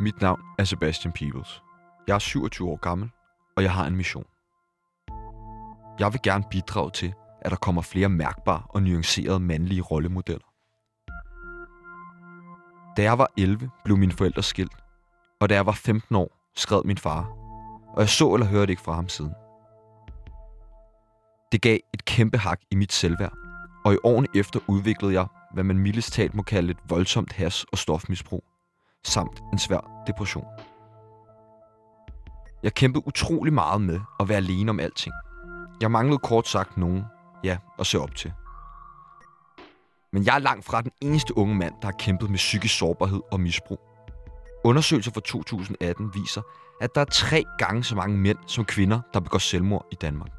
Mit navn er Sebastian Peebles. Jeg er 27 år gammel, og jeg har en mission. Jeg vil gerne bidrage til, at der kommer flere mærkbare og nuancerede mandlige rollemodeller. Da jeg var 11, blev mine forældre skilt, og da jeg var 15 år, skred min far, og jeg så eller hørte ikke fra ham siden. Det gav et kæmpe hak i mit selvværd, og i årene efter udviklede jeg, hvad man mildest talt må kalde et voldsomt has- og stofmisbrug, samt en svær depression. Jeg kæmpede utrolig meget med at være alene om alting. Jeg manglede kort sagt nogen, ja, at se op til. Men jeg er langt fra den eneste unge mand, der har kæmpet med psykisk sårbarhed og misbrug. Undersøgelser fra 2018 viser, at der er tre gange så mange mænd som kvinder, der begår selvmord i Danmark.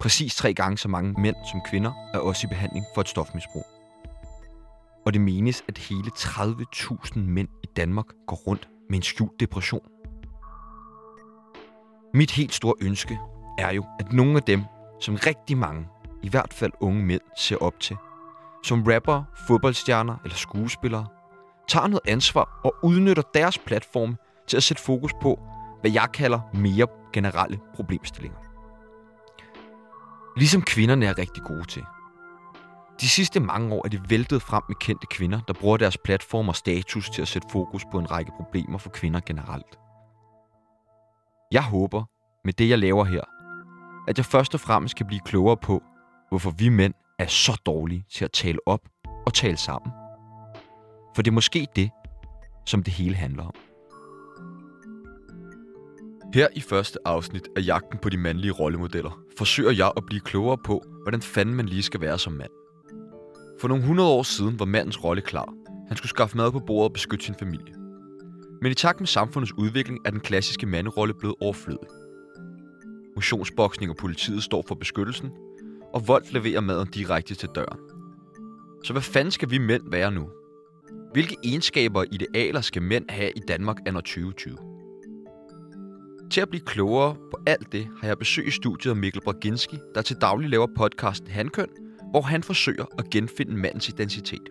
Præcis tre gange så mange mænd som kvinder er også i behandling for et stofmisbrug. Og det menes, at hele 30.000 mænd i Danmark går rundt med en skjult depression. Mit helt store ønske er jo, at nogle af dem, som rigtig mange, i hvert fald unge mænd, ser op til, som rapper, fodboldstjerner eller skuespillere, tager noget ansvar og udnytter deres platform til at sætte fokus på, hvad jeg kalder mere generelle problemstillinger. Ligesom kvinderne er rigtig gode til. De sidste mange år er det væltet frem med kendte kvinder, der bruger deres platform og status til at sætte fokus på en række problemer for kvinder generelt. Jeg håber, med det jeg laver her, at jeg først og fremmest kan blive klogere på, hvorfor vi mænd er så dårlige til at tale op og tale sammen. For det er måske det, som det hele handler om. Her i første afsnit af Jagten på de mandlige rollemodeller forsøger jeg at blive klogere på, hvordan fanden man lige skal være som mand. For nogle hundrede år siden var mandens rolle klar. Han skulle skaffe mad på bordet og beskytte sin familie. Men i takt med samfundets udvikling er den klassiske manderolle blevet overflødig. Motionsboksning og politiet står for beskyttelsen, og vold leverer maden direkte til døren. Så hvad fanden skal vi mænd være nu? Hvilke egenskaber og idealer skal mænd have i Danmark anno 2020? Til at blive klogere på alt det, har jeg besøg i studiet af Mikkel Braginski, der til daglig laver podcasten Handkøn, hvor han forsøger at genfinde mandens identitet.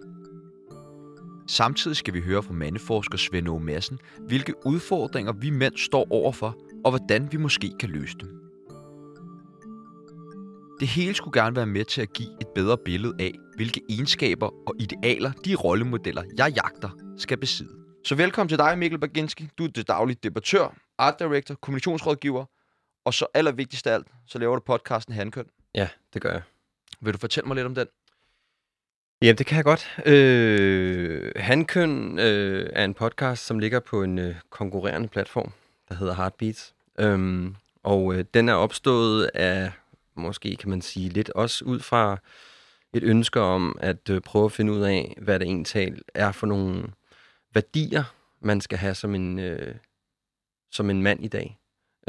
Samtidig skal vi høre fra mandeforsker Svend Aage Madsen, hvilke udfordringer vi mænd står overfor, og hvordan vi måske kan løse dem. Det hele skulle gerne være med til at give et bedre billede af, hvilke egenskaber og idealer de rollemodeller, jeg jagter, skal besidde. Så velkommen til dig, Mikkel Baginski. Du er det daglige debattør, art director, kommunikationsrådgiver, og så allervigtigst af alt, så laver du podcasten Handkøn. Ja, det gør jeg. Vil du fortælle mig lidt om den? Ja, det kan jeg godt. Øh, Handkøn øh, er en podcast, som ligger på en øh, konkurrerende platform, der hedder Heartbeats. Øhm, og øh, den er opstået af, måske kan man sige, lidt også ud fra et ønske om at øh, prøve at finde ud af, hvad det egentlig er for nogle værdier, man skal have som en, øh, som en mand i dag.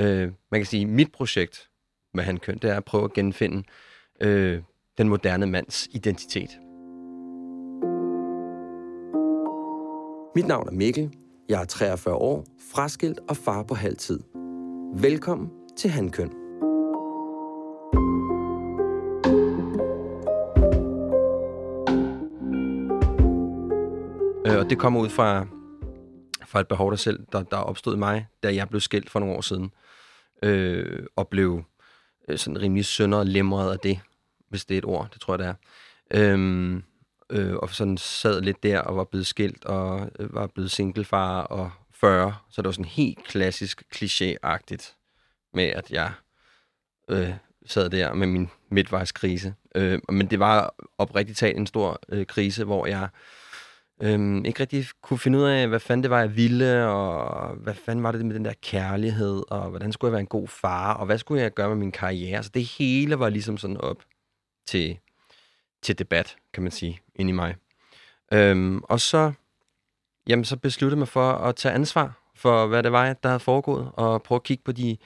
Øh, man kan sige, at mit projekt med Handkøn, det er at prøve at genfinde øh, den moderne mands identitet. Mit navn er Mikkel. Jeg er 43 år, fraskilt og far på halvtid. Velkommen til Handkøn. Øh, og det kommer ud fra, fra et behov, der selv, der, der opstod mig, da jeg blev skilt for nogle år siden. Øh, og blev øh, sådan rimelig sønder og lemret af det, hvis det er et ord, det tror jeg, det er. Øhm, øh, og sådan sad lidt der og var blevet skilt og øh, var blevet singlefar og 40. Så det var sådan helt klassisk klichéagtigt med, at jeg øh, sad der med min midtvejskrise. Øh, men det var oprigtigt talt en stor øh, krise, hvor jeg øh, ikke rigtig kunne finde ud af, hvad fanden det var, jeg ville, og hvad fanden var det med den der kærlighed, og hvordan skulle jeg være en god far, og hvad skulle jeg gøre med min karriere. Så det hele var ligesom sådan op til, til debat, kan man sige, ind i mig. Øhm, og så, jamen, så besluttede jeg mig for at tage ansvar for, hvad det var, der havde foregået, og prøve at kigge på de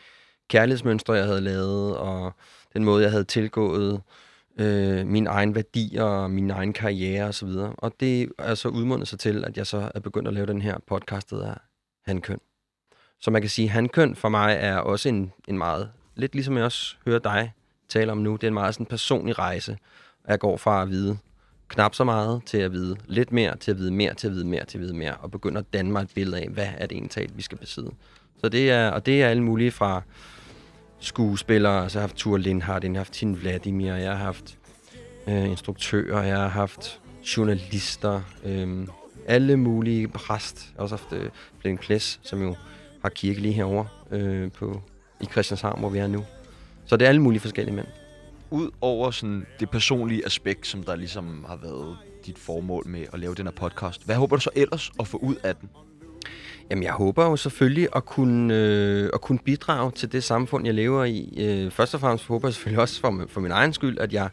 kærlighedsmønstre, jeg havde lavet, og den måde, jeg havde tilgået øh, min egen værdi og min egen karriere osv. Og, og det er så udmundet sig til, at jeg så er begyndt at lave den her podcast, der er Handkøn. Så man kan sige, Handkøn for mig er også en, en meget, lidt ligesom jeg også hører dig tale om nu, det er en meget sådan personlig rejse. Jeg går fra at vide, knap så meget, til at vide lidt mere, til at vide mere, til at vide mere, til at vide mere, og begynder at danne mig et billede af, hvad er det egentlig, vi skal besidde. Så det er, og det er alle mulige fra skuespillere, altså jeg har haft Tur Lindhardt, jeg har haft Tine Vladimir, jeg har haft øh, instruktører, jeg har haft journalister, øh, alle mulige præst. Jeg har også haft øh, Flemming Ples, som jo har kirke lige herovre øh, på, i Christianshavn, hvor vi er nu. Så det er alle mulige forskellige mænd. Ud over sådan det personlige aspekt, som der ligesom har været dit formål med at lave den her podcast, hvad håber du så ellers at få ud af den? Jamen, jeg håber jo selvfølgelig at kunne, øh, at kunne bidrage til det samfund, jeg lever i. Øh, først og fremmest håber jeg selvfølgelig også for, for min egen skyld, at jeg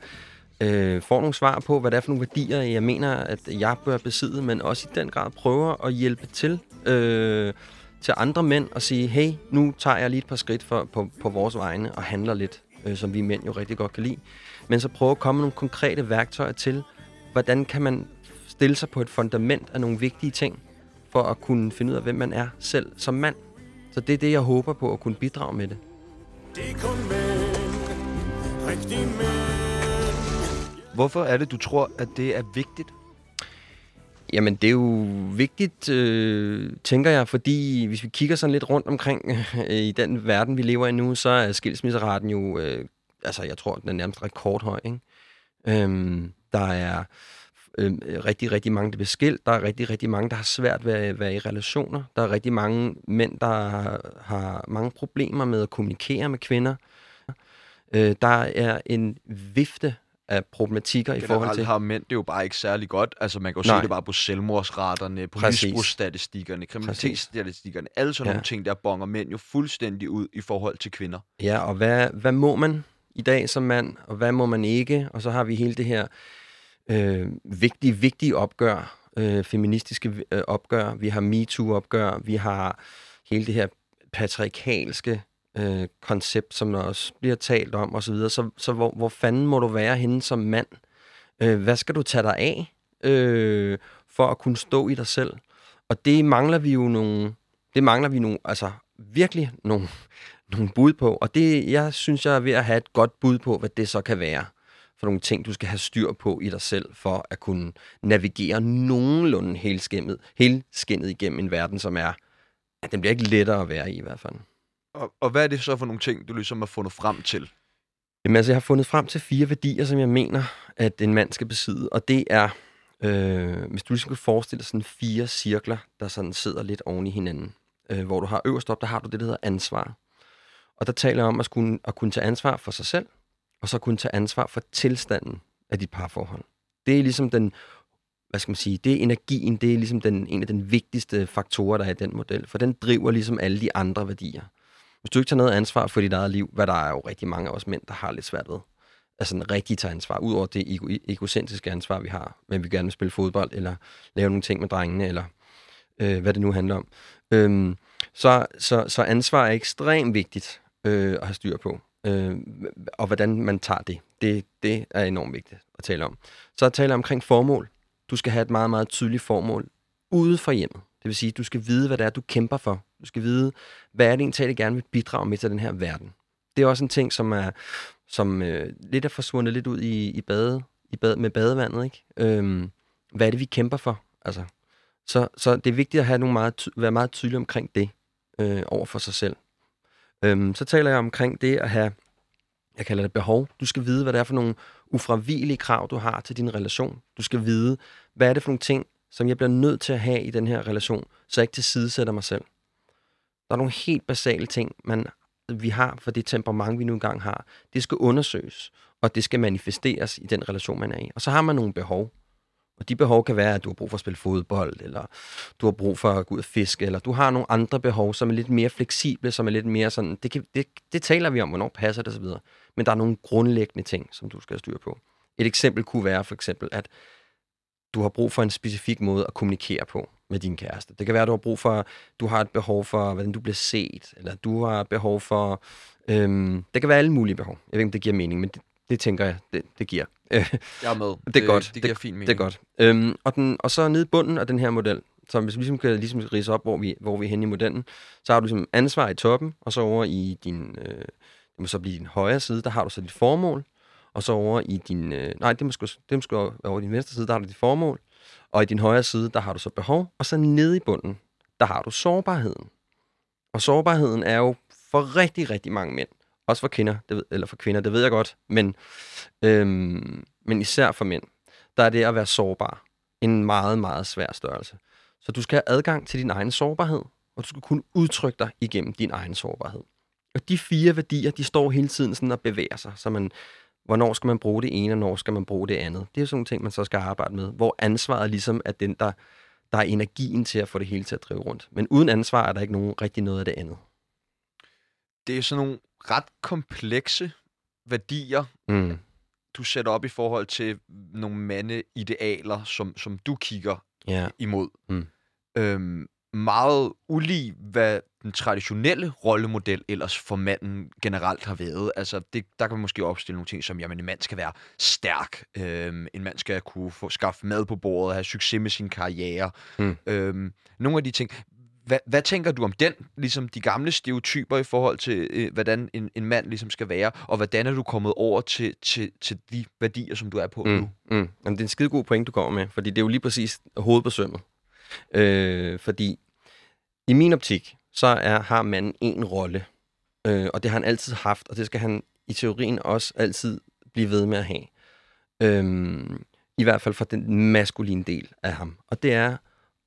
øh, får nogle svar på, hvad det er for nogle værdier, jeg mener, at jeg bør besidde, men også i den grad prøver at hjælpe til øh, til andre mænd og sige, hey, nu tager jeg lige et par skridt for, på, på vores vegne og handler lidt, øh, som vi mænd jo rigtig godt kan lide. Men så prøve at komme med nogle konkrete værktøjer til, hvordan kan man stille sig på et fundament af nogle vigtige ting, for at kunne finde ud af, hvem man er selv som mand. Så det er det, jeg håber på at kunne bidrage med det. Det er kun mænd, rigtig mænd. Hvorfor er det, du tror, at det er vigtigt? Jamen, det er jo vigtigt, øh, tænker jeg, fordi hvis vi kigger sådan lidt rundt omkring øh, i den verden, vi lever i nu, så er skilsmisseraten jo, øh, altså jeg tror, den er nærmest rekordhøj. Ikke? Øhm, der er øh, rigtig, rigtig mange, der bliver skilt. Der er rigtig, rigtig mange, der har svært ved at være i relationer. Der er rigtig mange mænd, der har, har mange problemer med at kommunikere med kvinder. Øh, der er en vifte af problematikker i forhold til... har mænd det jo bare ikke særlig godt. Altså man kan jo Nej. se det bare på selvmordsraterne, på misbrugsstatistikkerne, kriminalitetsstatistikkerne, alle sådan ja. nogle ting, der bonger mænd jo fuldstændig ud i forhold til kvinder. Ja, og hvad, hvad må man i dag som mand, og hvad må man ikke? Og så har vi hele det her øh, vigtige, vigtige opgør, øh, feministiske øh, opgør, vi har MeToo-opgør, vi har hele det her patriarkalske øh, koncept, som der også bliver talt om osv., så, videre. så, så hvor, hvor fanden må du være henne som mand? Øh, hvad skal du tage dig af øh, for at kunne stå i dig selv? Og det mangler vi jo nogle, det mangler vi nogle, altså virkelig nogle, nogle bud på, og det, jeg synes, jeg er ved at have et godt bud på, hvad det så kan være for nogle ting, du skal have styr på i dig selv, for at kunne navigere nogenlunde helskinnet, helskinnet igennem en verden, som er, at den bliver ikke lettere at være i i hvert fald. Og, og hvad er det så for nogle ting, du ligesom har fundet frem til? Jamen altså, jeg har fundet frem til fire værdier, som jeg mener, at en mand skal besidde, og det er, øh, hvis du ligesom kan forestille dig sådan fire cirkler, der sådan sidder lidt oven i hinanden, øh, hvor du har øverst op, der har du det, der hedder ansvar. Og der taler jeg om at, kunne, at kunne tage ansvar for sig selv, og så kunne tage ansvar for tilstanden af dit parforhold. Det er ligesom den, hvad skal man sige, det er energien, det er ligesom den, en af den vigtigste faktorer, der er i den model, for den driver ligesom alle de andre værdier. Hvis du ikke tager noget ansvar for dit eget liv, hvad der er jo rigtig mange af os mænd, der har lidt svært ved, altså en rigtig tager ansvar, udover det ego egocentriske ansvar, vi har, men vi gerne vil spille fodbold, eller lave nogle ting med drengene, eller øh, hvad det nu handler om. øh, så, så, så ansvar er ekstremt vigtigt øh, at have styr på øh, og hvordan man tager det. det. Det er enormt vigtigt at tale om. Så at tale omkring formål. Du skal have et meget, meget tydeligt formål ude fra hjemmet. Det vil sige, at du skal vide, hvad det er, du kæmper for. Du skal vide, hvad er det egentlig, gerne vil bidrage med til den her verden. Det er også en ting, som er som øh, lidt er forsvundet lidt ud i, i, bade, i bad, med badevandet. Ikke? Øhm, hvad er det, vi kæmper for? Altså, så, så det er vigtigt at have nogle meget, være meget tydelig omkring det øh, over for sig selv. Øhm, så taler jeg omkring det at have, jeg kalder det behov. Du skal vide, hvad det er for nogle ufravigelige krav, du har til din relation. Du skal vide, hvad er det for nogle ting, som jeg bliver nødt til at have i den her relation, så jeg ikke tilsidesætter mig selv. Der er nogle helt basale ting, man, vi har for det temperament, vi nu engang har. Det skal undersøges, og det skal manifesteres i den relation, man er i. Og så har man nogle behov. Og de behov kan være, at du har brug for at spille fodbold, eller du har brug for at gå ud og fiske, eller du har nogle andre behov, som er lidt mere fleksible, som er lidt mere sådan, det, kan, det, det taler vi om, hvornår passer det osv. Men der er nogle grundlæggende ting, som du skal have styr på. Et eksempel kunne være for eksempel, at du har brug for en specifik måde at kommunikere på med din kæreste. Det kan være, at du har brug for, du har et behov for, hvordan du bliver set, eller du har behov for, øhm, det kan være alle mulige behov. Jeg ved ikke, om det giver mening, men det, det tænker jeg, det, det giver. jeg er med. Det er det, godt. Det giver det, fint mening. Det er godt. Øhm, og, den, og så nede i bunden af den her model, så hvis vi ligesom kan ligesom rise op, hvor vi, hvor vi er henne i modellen, så har du ligesom ansvar i toppen, og så over i din, øh, det må så blive din højre side, der har du så dit formål, og så over i din... Øh, nej, det er, måske, det er måske over i din venstre side, der har du dit formål, og i din højre side, der har du så behov, og så nede i bunden, der har du sårbarheden. Og sårbarheden er jo for rigtig, rigtig mange mænd, også for kvinder, det ved, eller for kvinder, det ved jeg godt, men, øhm, men især for mænd, der er det at være sårbar en meget, meget svær størrelse. Så du skal have adgang til din egen sårbarhed, og du skal kunne udtrykke dig igennem din egen sårbarhed. Og de fire værdier, de står hele tiden sådan og bevæger sig, så man, hvornår skal man bruge det ene, og hvornår skal man bruge det andet. Det er sådan nogle ting, man så skal arbejde med, hvor ansvaret ligesom er den, der, der er energien til at få det hele til at drive rundt. Men uden ansvar er der ikke nogen rigtig noget af det andet. Det er sådan nogle ret komplekse værdier, mm. du sætter op i forhold til nogle mandeidealer, som, som du kigger yeah. imod. Mm. Øhm, meget ulig, hvad den traditionelle rollemodel ellers for manden generelt har været. Altså, det, der kan man måske opstille nogle ting som, jamen, en mand skal være stærk. Øhm, en mand skal kunne få skaffe mad på bordet, have succes med sin karriere. Mm. Øhm, nogle af de ting. Hvad, hvad tænker du om den, ligesom de gamle stereotyper i forhold til, øh, hvordan en, en mand ligesom skal være, og hvordan er du kommet over til, til, til de værdier, som du er på mm, nu? Mm. Jamen, det er en skide god point, du kommer med, fordi det er jo lige præcis hovedbesømmet. Øh, fordi i min optik, så er, har manden en rolle, øh, og det har han altid haft, og det skal han i teorien også altid blive ved med at have. Øh, I hvert fald for den maskuline del af ham. Og det er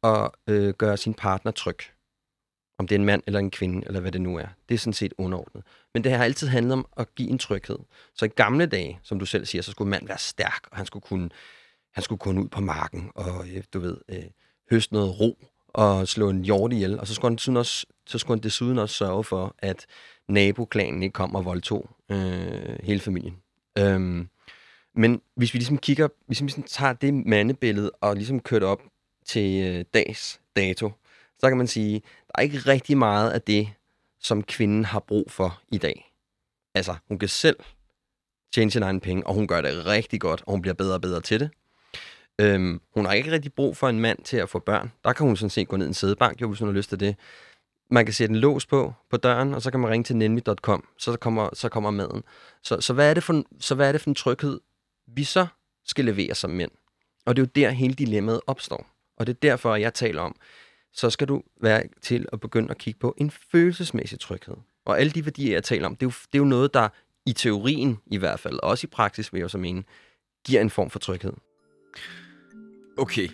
at øh, gøre sin partner tryg. Om det er en mand eller en kvinde, eller hvad det nu er. Det er sådan set underordnet. Men det har altid handlet om at give en tryghed. Så i gamle dage, som du selv siger, så skulle mand være stærk, og han skulle kunne, han skulle kunne ud på marken, og øh, du ved, øh, høste noget ro, og slå en hjort ihjel. Og så skulle han, også, så skulle han desuden også sørge for, at naboklanen ikke kom og voldtog øh, hele familien. Øhm, men hvis vi ligesom kigger, hvis vi ligesom tager det mandebillede og ligesom kører det op til øh, dags dato, så kan man sige, der er ikke rigtig meget af det, som kvinden har brug for i dag. Altså, hun kan selv tjene sin egen penge, og hun gør det rigtig godt, og hun bliver bedre og bedre til det. Øhm, hun har ikke rigtig brug for en mand til at få børn. Der kan hun sådan set gå ned i en sædebank, jo, hvis hun har lyst til det. Man kan sætte en lås på på døren, og så kan man ringe til nemlig.com, så kommer, så kommer maden. Så, så, hvad er det for, så hvad er det for en tryghed, vi så skal levere som mænd? Og det er jo der, hele dilemmaet opstår. Og det er derfor, jeg taler om, så skal du være til at begynde at kigge på en følelsesmæssig tryghed. Og alle de værdier, jeg taler om, det er jo, det er jo noget, der i teorien i hvert fald, også i praksis vil jeg så mene, giver en form for tryghed. Okay,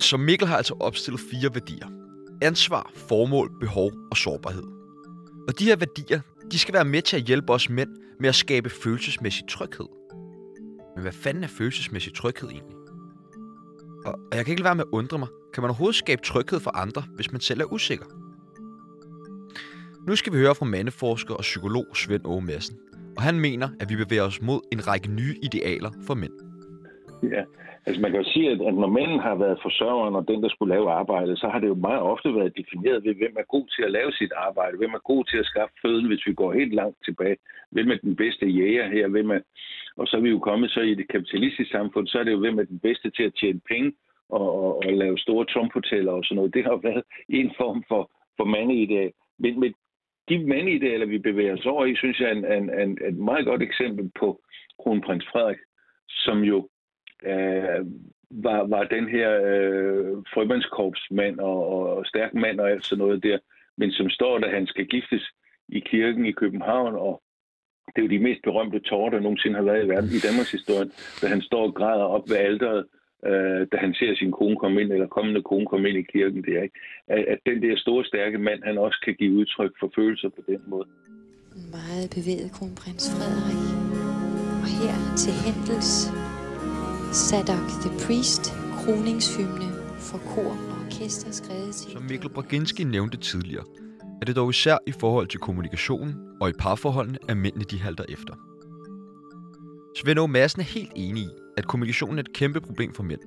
så Mikkel har altså opstillet fire værdier. Ansvar, formål, behov og sårbarhed. Og de her værdier, de skal være med til at hjælpe os mænd med at skabe følelsesmæssig tryghed. Men hvad fanden er følelsesmæssig tryghed egentlig? Og jeg kan ikke lade være med at undre mig. Kan man overhovedet skabe tryghed for andre, hvis man selv er usikker? Nu skal vi høre fra mandeforsker og psykolog Svend Åge Madsen. Og han mener, at vi bevæger os mod en række nye idealer for mænd. Ja, Altså man kan jo sige, at, at når mænden har været forsørgeren og den, der skulle lave arbejdet, så har det jo meget ofte været defineret ved, hvem er god til at lave sit arbejde, hvem er god til at skaffe føden, hvis vi går helt langt tilbage, hvem er den bedste jæger her, hvem er... Og så er vi jo kommet så i det kapitalistiske samfund, så er det jo, hvem er den bedste til at tjene penge og, og, og lave store trumphoteller og sådan noget. Det har været en form for, for mandeideal. Men med de mandeidealer, vi bevæger os over i, synes jeg er en, en, en, et meget godt eksempel på kronprins Frederik, som jo øh, var, var den her øh, frømandskorpsmand og, og stærk mand og alt sådan noget der, men som står, da han skal giftes i kirken i København, og det er jo de mest berømte tårer, der nogensinde har været i verden i Danmarks historie, da han står og græder op ved alderet, øh, da han ser sin kone komme ind, eller kommende kone komme ind i kirken, det er ikke. At, at den der store, stærke mand, han også kan give udtryk for følelser på den måde. Meget bevæget kronprins Frederik. Og her til Hendels Sadak the Priest, kroningshymne for kor og orkester skrevet til... Som Mikkel Braginski nævnte tidligere, er det dog især i forhold til kommunikationen og i parforholdene, at mændene de halter efter. Svend O. Madsen er helt enig i, at kommunikationen er et kæmpe problem for mænd.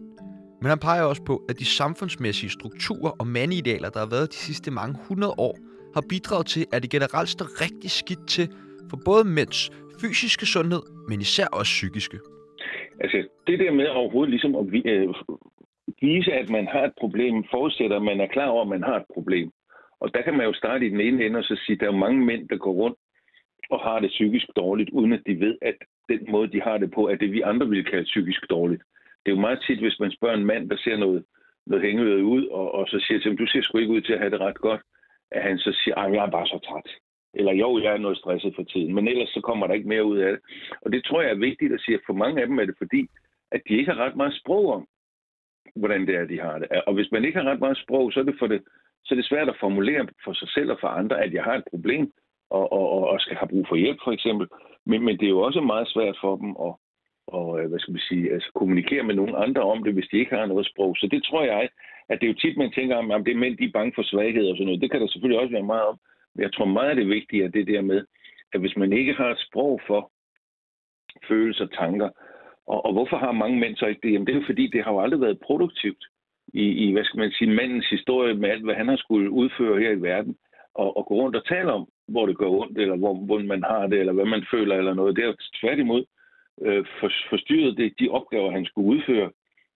Men han peger også på, at de samfundsmæssige strukturer og mandeidealer, der har været de sidste mange hundrede år, har bidraget til, at det generelt står rigtig skidt til for både mænds fysiske sundhed, men især også psykiske. Altså, det der med overhovedet ligesom at øh, vise, at man har et problem, forudsætter, at man er klar over, at man har et problem. Og der kan man jo starte i den ene ende og så sige, at der er mange mænd, der går rundt og har det psykisk dårligt, uden at de ved, at den måde, de har det på, er det, vi andre vil kalde psykisk dårligt. Det er jo meget tit, hvis man spørger en mand, der ser noget, noget hængeøret ud, og, og så siger til ham, du ser sgu ikke ud til at have det ret godt, at han så siger, at jeg er bare så træt. Eller jo, jeg er noget stresset for tiden, men ellers så kommer der ikke mere ud af det. Og det tror jeg er vigtigt at sige, at for mange af dem er det fordi, at de ikke har ret meget sprog om, hvordan det er, de har det. Og hvis man ikke har ret meget sprog, så er det, for det, så er det svært at formulere for sig selv og for andre, at jeg har et problem, og, og, og skal have brug for hjælp, for eksempel. Men, men det er jo også meget svært for dem at, og, øh, hvad skal man sige, altså, kommunikere med nogen andre om det, hvis de ikke har noget sprog. Så det tror jeg, at det er jo tit, man tænker om, at det er mænd, de er bange for svaghed og sådan noget. Det kan der selvfølgelig også være meget om. Jeg tror meget, af det vigtige er det der med, at hvis man ikke har et sprog for følelser og tanker, og, og hvorfor har mange mænd så ikke det? Jamen det er jo fordi, det har jo aldrig været produktivt i, i hvad skal man sige, mandens historie med alt, hvad han har skulle udføre her i verden, og, og gå rundt og tale om, hvor det går ondt, eller hvor, hvor man har det, eller hvad man føler, eller noget. Det er tværtimod øh, for, forstyrret det, de opgaver, han skulle udføre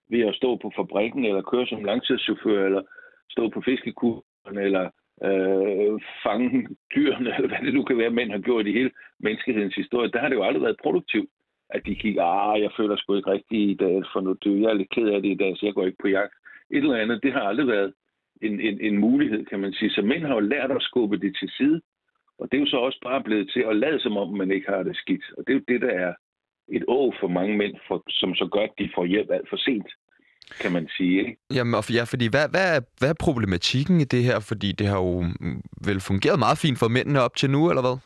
ved at stå på fabrikken, eller køre som langtidschauffør, eller stå på fiskekuren, eller øh, fange dyrene, eller hvad det nu kan være, mænd har gjort i hele menneskehedens historie. Der har det jo aldrig været produktivt, at de kigger, ah, jeg føler sgu ikke rigtigt i dag, for nu jeg er lidt ked af det i dag, så jeg går ikke på jagt. Et eller andet, det har aldrig været en, en, en mulighed, kan man sige. Så mænd har jo lært at skubbe det til side, og det er jo så også bare blevet til at lade som om, man ikke har det skidt. Og det er jo det, der er et å for mange mænd, for, som så gør, at de får hjælp alt for sent, kan man sige. Ikke? Jamen, og ja, fordi hvad, hvad, er, hvad er problematikken i det her? Fordi det har jo mm, vel fungeret meget fint for mændene op til nu, eller hvad?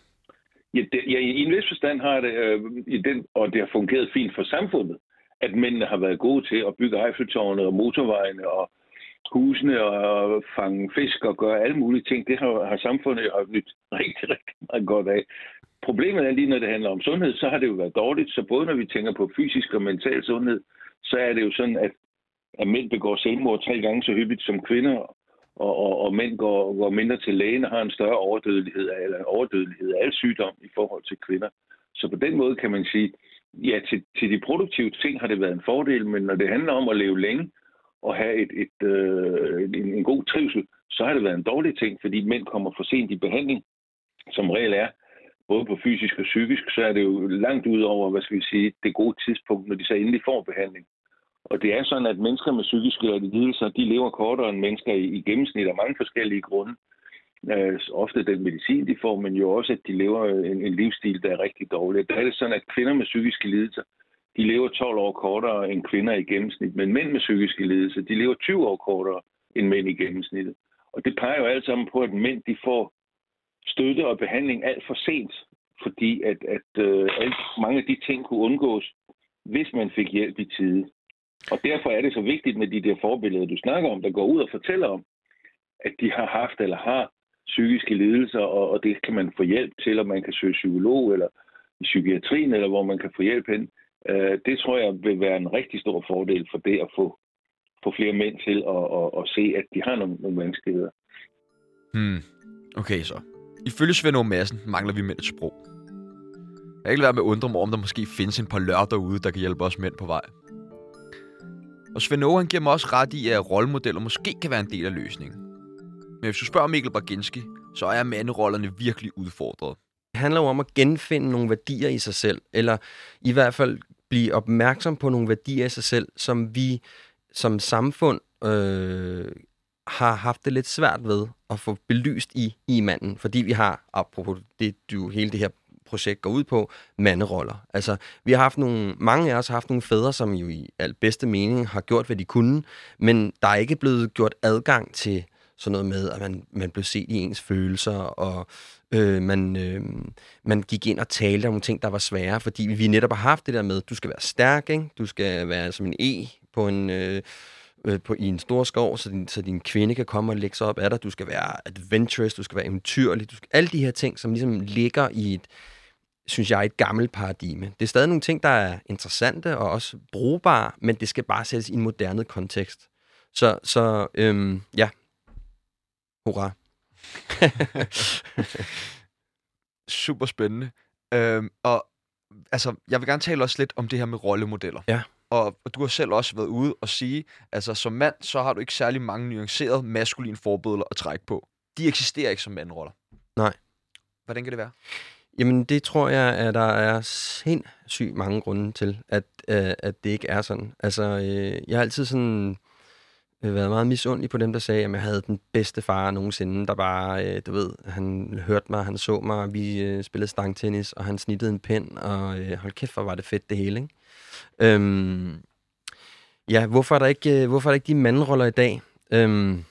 Ja, det, ja i en vis forstand har det, øh, i den, og det har fungeret fint for samfundet, at mændene har været gode til at bygge Eiffeltårnet og motorvejene og husene og fange fisk og gøre alle mulige ting. Det har, har samfundet jo nyt rigtig, rigtig meget godt af. Problemet er lige, når det handler om sundhed, så har det jo været dårligt. Så både når vi tænker på fysisk og mental sundhed, så er det jo sådan, at, at mænd begår selvmord tre gange så hyppigt som kvinder, og, og, og mænd går, går mindre til lægen og har en større overdødelighed, eller en overdødelighed af al sygdom i forhold til kvinder. Så på den måde kan man sige, ja, til, til de produktive ting har det været en fordel, men når det handler om at leve længe og have et, et, øh, en, en god trivsel, så har det været en dårlig ting, fordi mænd kommer for sent i behandling, som regel er, både på fysisk og psykisk, så er det jo langt ud over, hvad skal vi sige, det gode tidspunkt, når de så endelig får behandling. Og det er sådan, at mennesker med psykiske lidelser, de lever kortere end mennesker i, i gennemsnit af mange forskellige grunde. Øh, ofte den medicin, de får, men jo også, at de lever en, en livsstil, der er rigtig dårlig. Der er det sådan, at kvinder med psykiske lidelser, de lever 12 år kortere end kvinder i gennemsnit, men mænd med psykiske lidelser, de lever 20 år kortere end mænd i gennemsnittet. Og det peger jo alt sammen på, at mænd de får støtte og behandling alt for sent, fordi at, at øh, alt, mange af de ting kunne undgås, hvis man fik hjælp i tide. Og derfor er det så vigtigt med de der forbilleder, du snakker om, der går ud og fortæller om, at de har haft eller har psykiske lidelser, og, og det kan man få hjælp til, og man kan søge psykolog eller i psykiatrien, eller hvor man kan få hjælp hen. Øh, det tror jeg vil være en rigtig stor fordel for det at få, få flere mænd til at, at, at se, at de har nogle, nogle vanskeligheder. Hmm. Okay så. Ifølge Svend Aage Madsen mangler vi mænd et sprog. Jeg kan ikke være med at undre mig om, der måske findes en par lørdag derude, der kan hjælpe os mænd på vej. Og Svend Aage, han giver mig også ret i, at rollemodeller måske kan være en del af løsningen. Men hvis du spørger Mikkel Barginski, så er manderollerne virkelig udfordret. Det handler jo om at genfinde nogle værdier i sig selv, eller i hvert fald blive opmærksom på nogle værdier i sig selv, som vi som samfund øh, har haft det lidt svært ved at få belyst i, i manden, fordi vi har, apropos det, du, hele det her projekt går ud på, manderoller. Altså, vi har haft nogle, mange af os har haft nogle fædre, som jo i alt bedste mening har gjort, hvad de kunne, men der er ikke blevet gjort adgang til sådan noget med, at man, man blev set i ens følelser, og øh, man, øh, man gik ind og talte om ting, der var svære, fordi vi netop har haft det der med, du skal være stærk, ikke? du skal være som en E på en... Øh, øh, på, i en stor skov, så din, så din kvinde kan komme og lægge sig op af dig. Du skal være adventurous, du skal være eventyrlig. Du skal, alle de her ting, som ligesom ligger i et, synes jeg, et gammelt paradigme. Det er stadig nogle ting, der er interessante og også brugbare, men det skal bare sættes i en moderne kontekst. Så, så øhm, ja, hurra. Super spændende. Øhm, og altså, jeg vil gerne tale også lidt om det her med rollemodeller. Ja. Og, og du har selv også været ude og sige, altså som mand, så har du ikke særlig mange nuancerede maskuline forbilleder at trække på. De eksisterer ikke som mandroller. Nej. Hvordan kan det være? Jamen, det tror jeg, at der er sindssygt mange grunde til, at, øh, at det ikke er sådan. Altså, øh, jeg har altid sådan øh, været meget misundelig på dem, der sagde, at jeg havde den bedste far nogensinde, der bare, øh, du ved, han hørte mig, han så mig, vi øh, spillede stangtennis, og han snittede en pind, og øh, hold kæft, hvor var det fedt det hele, ikke? Øhm, ja, hvorfor er, der ikke, øh, hvorfor er der ikke de mandroller i dag? Øhm,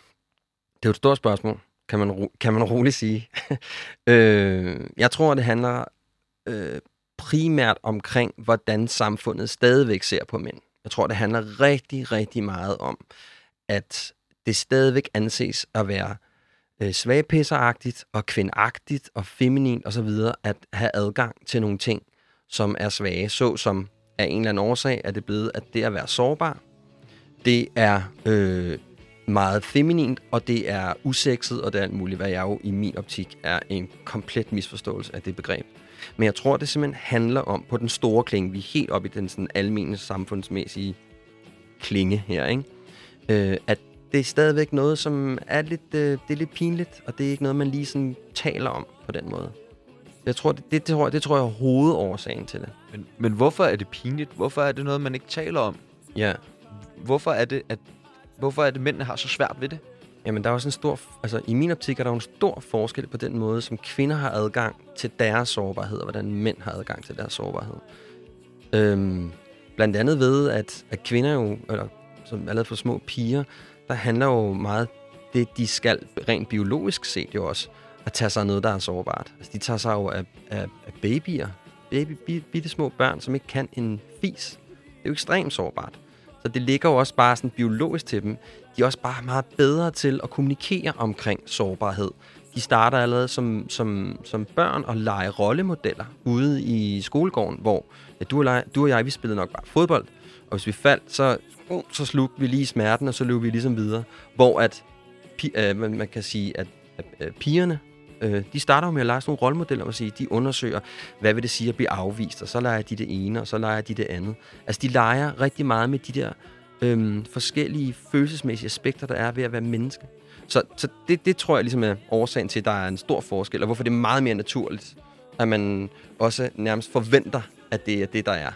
det er jo et stort spørgsmål, kan man, kan man roligt sige. øh, jeg tror, det handler øh, primært omkring, hvordan samfundet stadigvæk ser på mænd. Jeg tror, det handler rigtig, rigtig meget om, at det stadigvæk anses at være øh, svagpisseragtigt og kvindagtigt og feminint osv. at have adgang til nogle ting, som er svage, så som af en eller anden årsag er det blevet, at det at være sårbar, det er øh, meget feminint, og det er usekset, og det er alt muligt, hvad jeg jo i min optik er en komplet misforståelse af det begreb. Men jeg tror, det simpelthen handler om, på den store klinge, vi er helt oppe i den sådan almindelige samfundsmæssige klinge her, ikke? Øh, at det er stadigvæk noget, som er lidt, øh, det er lidt pinligt, og det er ikke noget, man lige sådan taler om på den måde. Jeg tror, det, det, tror, det tror jeg er hovedårsagen til det. Men, men hvorfor er det pinligt? Hvorfor er det noget, man ikke taler om? Ja. Hvorfor er det, at hvorfor er det, mændene har så svært ved det? Jamen, der er også en stor... Altså, i min optik er der jo en stor forskel på den måde, som kvinder har adgang til deres sårbarhed, og hvordan mænd har adgang til deres sårbarhed. Øhm, blandt andet ved, at, at kvinder jo, eller som allerede for små piger, der handler jo meget det, de skal rent biologisk set jo også, at tage sig af noget, der er sårbart. Altså, de tager sig jo af, af, af babyer, baby, bitte små børn, som ikke kan en fis. Det er jo ekstremt sårbart. Så det ligger jo også bare sådan biologisk til dem. De er også bare meget bedre til at kommunikere omkring sårbarhed. De starter allerede som, som, som børn og lege rollemodeller ude i skolegården, hvor ja, du, og jeg, du og jeg, vi spillede nok bare fodbold, og hvis vi faldt, så, uh, så slugte vi lige smerten, og så løb vi ligesom videre. Hvor at, pi, øh, man, man kan sige, at, at, at pigerne, øh, de starter jo med at lege sådan nogle rollemodeller, og sige, de undersøger, hvad vil det sige at blive afvist, og så leger de det ene, og så leger de det andet. Altså, de leger rigtig meget med de der øh, forskellige følelsesmæssige aspekter, der er ved at være menneske. Så, så det, det tror jeg ligesom er årsagen til, at der er en stor forskel, og hvorfor det er meget mere naturligt, at man også nærmest forventer, at det er det, der er.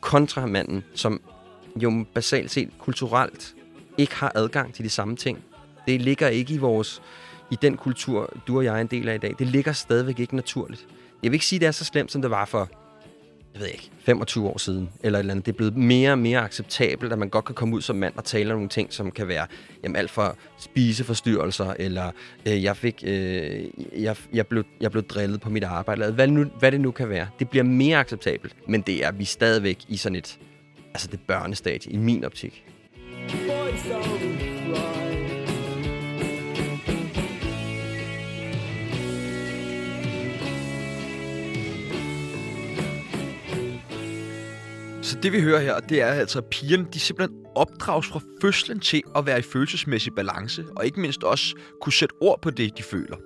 Kontra manden, som jo basalt set kulturelt ikke har adgang til de samme ting. Det ligger ikke i vores i den kultur, du og jeg er en del af i dag. Det ligger stadigvæk ikke naturligt. Jeg vil ikke sige, at det er så slemt, som det var for jeg ved ikke, 25 år siden, eller et eller andet. Det er blevet mere og mere acceptabelt, at man godt kan komme ud som mand og tale om nogle ting, som kan være jamen, alt fra spiseforstyrrelser, eller øh, jeg, fik, øh, jeg, jeg, blev, jeg blev drillet på mit arbejde, eller hvad, nu, hvad det nu kan være. Det bliver mere acceptabelt, men det er vi stadigvæk i sådan et, altså det børnestadie, i min optik. Boys Så det vi hører her, det er altså, at pigerne de simpelthen opdrages fra fødslen til at være i følelsesmæssig balance, og ikke mindst også kunne sætte ord på det, de føler.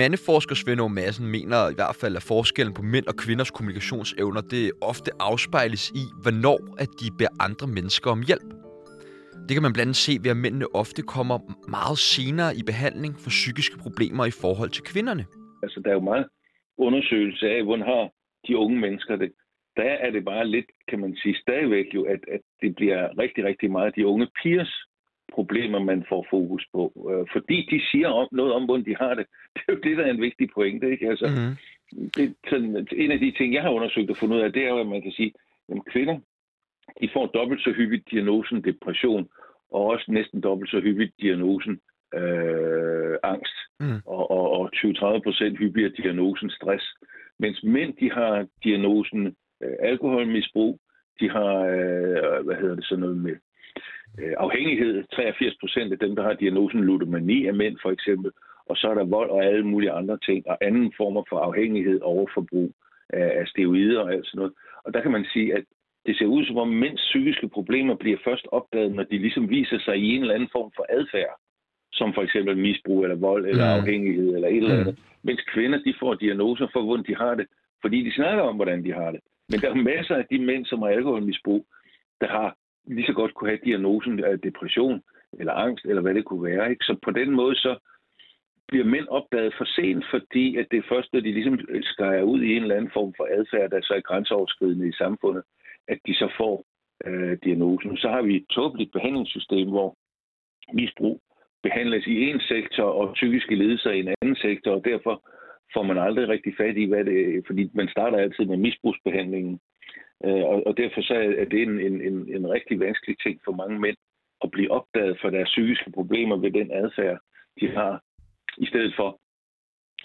Mandeforsker Svend Aage Madsen mener i hvert fald, at forskellen på mænd og kvinders kommunikationsevner det ofte afspejles i, hvornår at de beder andre mennesker om hjælp. Det kan man blandt andet se ved, at mændene ofte kommer meget senere i behandling for psykiske problemer i forhold til kvinderne. Altså, der er jo meget undersøgelse af, hvordan har de unge mennesker det der er det bare lidt, kan man sige, stadigvæk jo, at, at det bliver rigtig, rigtig meget de unge pigers problemer, man får fokus på. Øh, fordi de siger om, noget om, hvordan de har det. Det er jo det, der er en vigtig pointe. Ikke? Altså, mm-hmm. det, sådan, en af de ting, jeg har undersøgt og fundet ud af, det er jo, at man kan sige, at kvinder de får dobbelt så hyppigt diagnosen depression, og også næsten dobbelt så hyppigt diagnosen øh, angst, mm. og, og, og 20-30 procent hyppigere diagnosen stress. Mens mænd, de har diagnosen øh, alkoholmisbrug. De har, øh, hvad hedder det, sådan noget med øh, afhængighed. 83 procent af dem, der har diagnosen ludomani, er mænd for eksempel. Og så er der vold og alle mulige andre ting, og anden former for afhængighed, overforbrug af, af steroider og alt sådan noget. Og der kan man sige, at det ser ud som om mænds psykiske problemer bliver først opdaget, når de ligesom viser sig i en eller anden form for adfærd, som for eksempel misbrug eller vold eller mm. afhængighed eller et eller andet. Mm. Mens kvinder, de får diagnoser for, hvordan de har det, fordi de snakker om, hvordan de har det. Men der er masser af de mænd, som har alkoholmisbrug, der har lige så godt kunne have diagnosen af depression eller angst, eller hvad det kunne være. Ikke? Så på den måde, så, bliver mænd opdaget for sent, fordi at det er først, når de ligesom skærer ud i en eller anden form for adfærd, der så er grænseoverskridende i samfundet, at de så får øh, diagnosen. Så har vi et tåbeligt behandlingssystem, hvor misbrug behandles i en sektor og psykiske lidelser i en anden sektor, og derfor får man aldrig rigtig fat i, hvad det er, fordi man starter altid med misbrugsbehandlingen. Øh, og, og derfor så er det en, en, en, en rigtig vanskelig ting for mange mænd at blive opdaget for deres psykiske problemer ved den adfærd, de har, i stedet for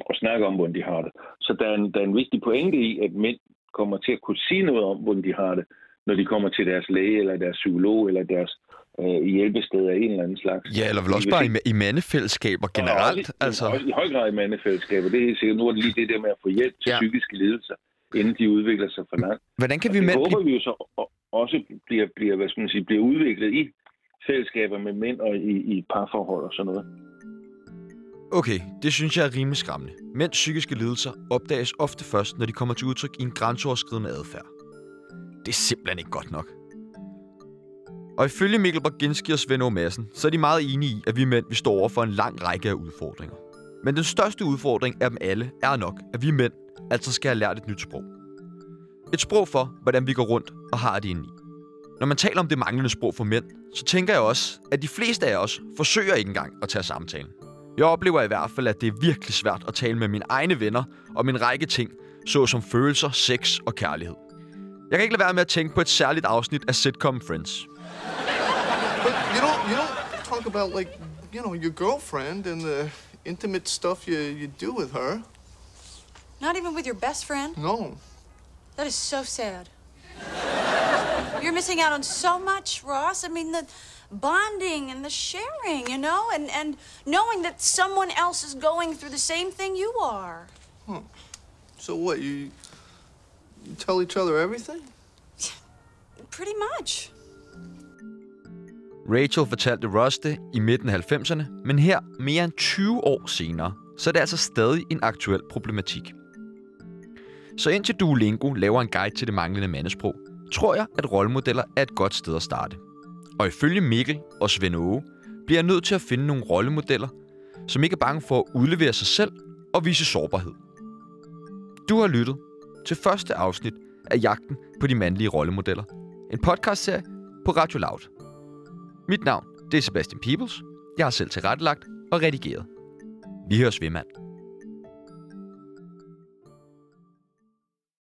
at snakke om, hvordan de har det. Så der er en, der er en vigtig pointe i, at mænd kommer til at kunne sige noget om, hvordan de har det, når de kommer til deres læge, eller deres psykolog, eller deres øh, hjælpested af en eller anden slags. Ja, eller vel også bare i, i mandefællesskaber generelt. Og altså. også i høj grad i mandefællesskaber. Det er helt sikkert. Nu er det lige det der med at få hjælp til ja. psykiske lidelser, inden de udvikler sig for langt. Hvordan kan vi det mænd... håber vi jo så også bliver, bliver, hvad skal man sige, bliver udviklet i fællesskaber med mænd og i, i parforhold og sådan noget. Okay, det synes jeg er rimelig skræmmende. Mænds psykiske lidelser opdages ofte først, når de kommer til udtryk i en grænseoverskridende adfærd. Det er simpelthen ikke godt nok. Og ifølge Mikkel Borginski og Svend O. Madsen, så er de meget enige i, at vi mænd vi står over for en lang række af udfordringer. Men den største udfordring af dem alle er nok, at vi mænd altså skal have lært et nyt sprog. Et sprog for, hvordan vi går rundt og har det indeni. Når man taler om det manglende sprog for mænd, så tænker jeg også, at de fleste af os forsøger ikke engang at tage samtalen. Jeg oplever i hvert fald, at det er virkelig svært at tale med mine egne venner om en række ting, såsom følelser, sex og kærlighed. Jeg kan ikke lade være med at tænke på et særligt afsnit af sitcom Friends. But you don't you don't talk about like you know your girlfriend and the intimate stuff you you do with her. Not even with your best friend? No. That is so sad. You're missing out on so much, Ross. I mean, the bonding and the sharing, you know, and, and knowing that someone else is going through the same thing you are. Huh. So what you you tell each other everything? Pretty much. Rachel fortalte Ross det i midten af 90'erne, men her mere end 20 år senere, så er det altså stadig en aktuel problematik. Så indtil Duolingo laver en guide til det manglende mandesprog, tror jeg, at rollemodeller er et godt sted at starte. Og ifølge Mikkel og Svend Åge, bliver jeg nødt til at finde nogle rollemodeller, som ikke er bange for at udlevere sig selv og vise sårbarhed. Du har lyttet til første afsnit af Jagten på de mandlige rollemodeller. En podcastserie på Radio Loud. Mit navn det er Sebastian Peebles. Jeg har selv tilrettelagt og redigeret. Vi høres ved, mand.